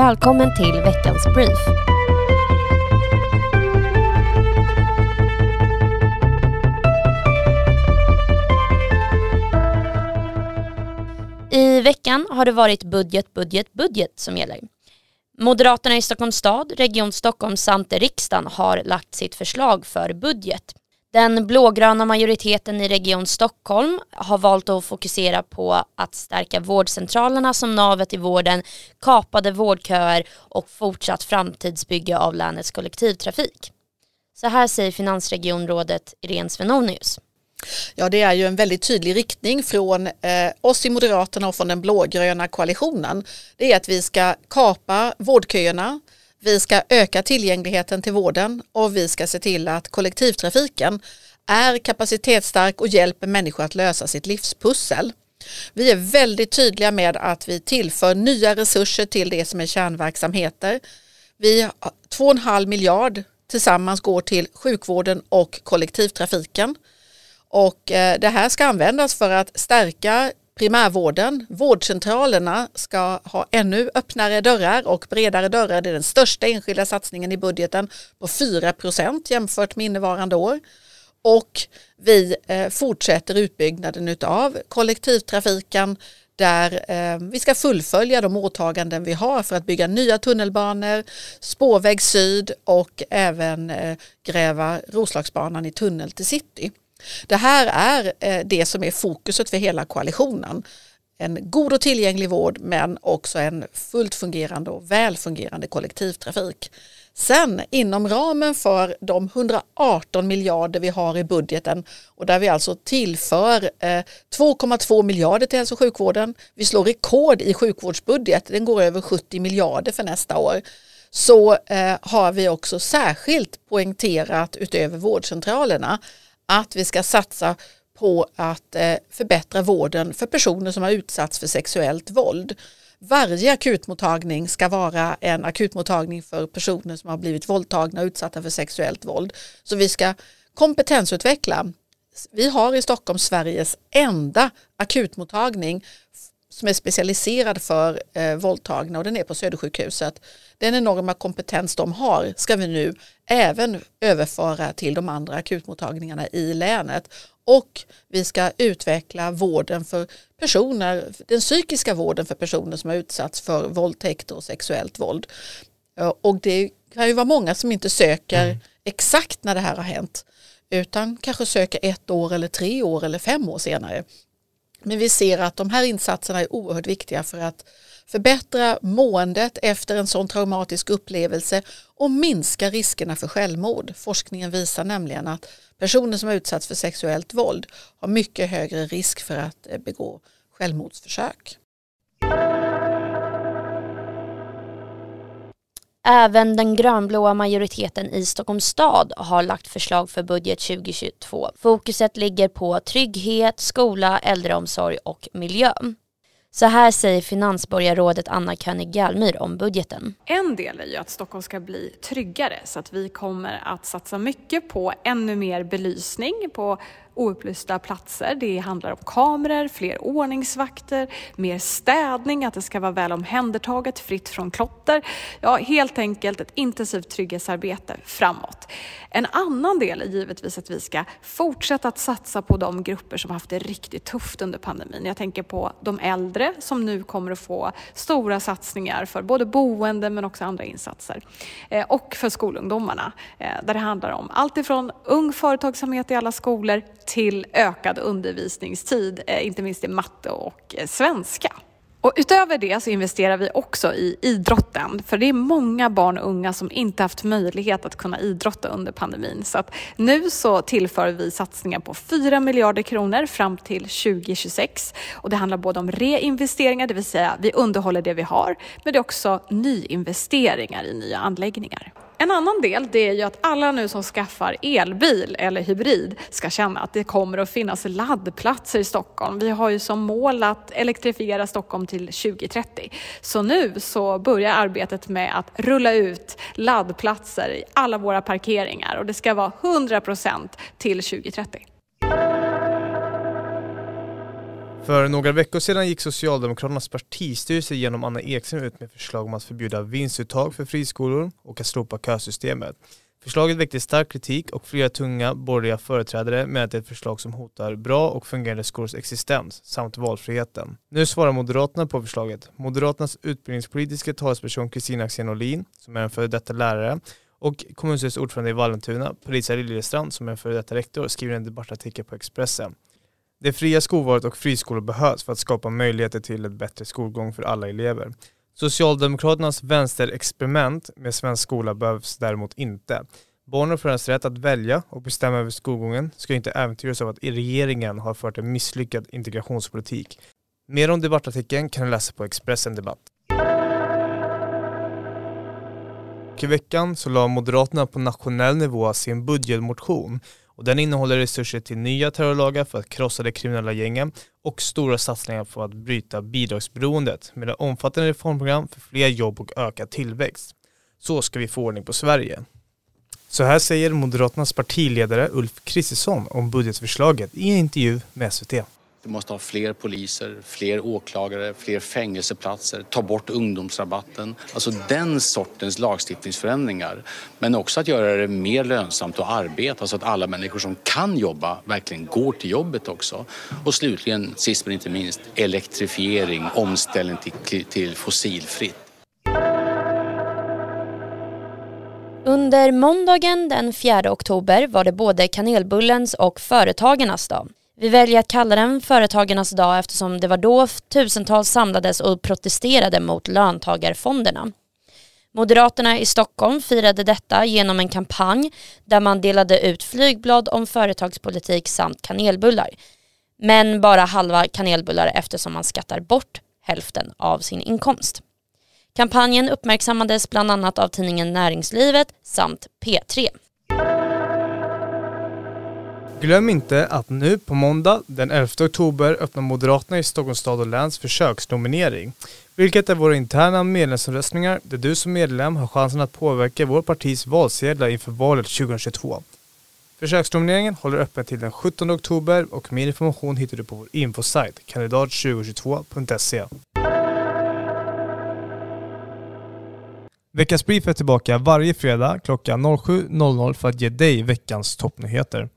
Välkommen till veckans brief. I veckan har det varit budget, budget, budget som gäller. Moderaterna i Stockholms stad, Region Stockholm samt riksdagen har lagt sitt förslag för budget. Den blågröna majoriteten i Region Stockholm har valt att fokusera på att stärka vårdcentralerna som navet i vården, kapade vårdköer och fortsatt framtidsbygge av länets kollektivtrafik. Så här säger finansregionrådet Irene Svenonius. Ja, det är ju en väldigt tydlig riktning från eh, oss i Moderaterna och från den blågröna koalitionen. Det är att vi ska kapa vårdköerna, vi ska öka tillgängligheten till vården och vi ska se till att kollektivtrafiken är kapacitetsstark och hjälper människor att lösa sitt livspussel. Vi är väldigt tydliga med att vi tillför nya resurser till det som är kärnverksamheter. Vi 2,5 miljard tillsammans går till sjukvården och kollektivtrafiken. Och eh, det här ska användas för att stärka primärvården. Vårdcentralerna ska ha ännu öppnare dörrar och bredare dörrar. Det är den största enskilda satsningen i budgeten på 4 procent jämfört med innevarande år. Och vi eh, fortsätter utbyggnaden av kollektivtrafiken där eh, vi ska fullfölja de åtaganden vi har för att bygga nya tunnelbanor, spårväg syd och även eh, gräva Roslagsbanan i tunnel till city. Det här är eh, det som är fokuset för hela koalitionen. En god och tillgänglig vård men också en fullt fungerande och välfungerande kollektivtrafik. Sen inom ramen för de 118 miljarder vi har i budgeten och där vi alltså tillför eh, 2,2 miljarder till hälso och sjukvården. Vi slår rekord i sjukvårdsbudget, den går över 70 miljarder för nästa år. Så eh, har vi också särskilt poängterat utöver vårdcentralerna att vi ska satsa på att eh, förbättra vården för personer som har utsatts för sexuellt våld. Varje akutmottagning ska vara en akutmottagning för personer som har blivit våldtagna och utsatta för sexuellt våld. Så vi ska kompetensutveckla. Vi har i Stockholm Sveriges enda akutmottagning som är specialiserad för eh, våldtagna och den är på Södersjukhuset. Den enorma kompetens de har ska vi nu även överföra till de andra akutmottagningarna i länet och vi ska utveckla vården för personer, den psykiska vården för personer som har utsatts för våldtäkter och sexuellt våld. Och det kan ju vara många som inte söker mm. exakt när det här har hänt utan kanske söker ett år eller tre år eller fem år senare. Men vi ser att de här insatserna är oerhört viktiga för att förbättra måendet efter en sån traumatisk upplevelse och minska riskerna för självmord. Forskningen visar nämligen att personer som har utsatts för sexuellt våld har mycket högre risk för att eh, begå självmordsförsök. Även den grönblåa majoriteten i Stockholms stad har lagt förslag för budget 2022. Fokuset ligger på trygghet, skola, äldreomsorg och miljö. Så här säger finansborgarrådet Anna König Galmyr om budgeten. En del är ju att Stockholm ska bli tryggare så att vi kommer att satsa mycket på ännu mer belysning, på oupplysta platser. Det handlar om kameror, fler ordningsvakter, mer städning, att det ska vara väl omhändertaget, fritt från klotter. Ja, helt enkelt ett intensivt trygghetsarbete framåt. En annan del är givetvis att vi ska fortsätta att satsa på de grupper som haft det riktigt tufft under pandemin. Jag tänker på de äldre som nu kommer att få stora satsningar för både boende men också andra insatser. Eh, och för skolungdomarna eh, där det handlar om allt ifrån ung företagsamhet i alla skolor till ökad undervisningstid, eh, inte minst i matte och eh, svenska. Och utöver det så investerar vi också i idrotten, för det är många barn och unga som inte haft möjlighet att kunna idrotta under pandemin. Så att nu så tillför vi satsningar på 4 miljarder kronor fram till 2026 och det handlar både om reinvesteringar, det vill säga vi underhåller det vi har, men det är också nyinvesteringar i nya anläggningar. En annan del det är ju att alla nu som skaffar elbil eller hybrid ska känna att det kommer att finnas laddplatser i Stockholm. Vi har ju som mål att elektrifiera Stockholm till 2030. Så nu så börjar arbetet med att rulla ut laddplatser i alla våra parkeringar och det ska vara 100% till 2030. För några veckor sedan gick Socialdemokraternas partistyrelse genom Anna Ekström ut med förslag om att förbjuda vinstuttag för friskolor och att slopa kösystemet. Förslaget väckte stark kritik och flera tunga borgerliga företrädare med att det är ett förslag som hotar bra och fungerande skolors existens samt valfriheten. Nu svarar Moderaterna på förslaget. Moderaternas utbildningspolitiska talesperson Kristina Axén Olin, som är en före detta lärare, och kommunstyrelsens ordförande i Vallentuna, Parisa Liljestrand, som är en före detta rektor, skriver en debattartikel på Expressen. Det fria skolvalet och friskolor behövs för att skapa möjligheter till en bättre skolgång för alla elever. Socialdemokraternas vänsterexperiment med svensk skola behövs däremot inte. Barn och föräldrars rätt att välja och bestämma över skolgången ska inte äventyras av att regeringen har fört en misslyckad integrationspolitik. Mer om debattartikeln kan du läsa på Expressen Debatt. I veckan så la Moderaterna på nationell nivå sin budgetmotion och den innehåller resurser till nya terrorlagar för att krossa de kriminella gängen och stora satsningar för att bryta bidragsberoendet med ett omfattande reformprogram för fler jobb och ökad tillväxt. Så ska vi få ordning på Sverige. Så här säger Moderaternas partiledare Ulf Kristersson om budgetförslaget i en intervju med SVT. Vi måste ha fler poliser, fler åklagare, fler fängelseplatser, ta bort ungdomsrabatten. Alltså den sortens lagstiftningsförändringar. Men också att göra det mer lönsamt att arbeta så att alla människor som kan jobba verkligen går till jobbet också. Och slutligen, sist men inte minst, elektrifiering, omställning till, till fossilfritt. Under måndagen den 4 oktober var det både kanelbullens och företagarnas dag. Vi väljer att kalla den Företagarnas dag eftersom det var då tusentals samlades och protesterade mot löntagarfonderna. Moderaterna i Stockholm firade detta genom en kampanj där man delade ut flygblad om företagspolitik samt kanelbullar. Men bara halva kanelbullar eftersom man skattar bort hälften av sin inkomst. Kampanjen uppmärksammades bland annat av tidningen Näringslivet samt P3. Glöm inte att nu på måndag den 11 oktober öppnar Moderaterna i Stockholms stad och läns försöksnominering. Vilket är våra interna medlemsomröstningar där du som medlem har chansen att påverka vårt partis valsedlar inför valet 2022. Försöksnomineringen håller öppen till den 17 oktober och mer information hittar du på vår infosajt kandidat2022.se. Veckans Brief är tillbaka varje fredag klockan 07.00 för att ge dig veckans toppnyheter.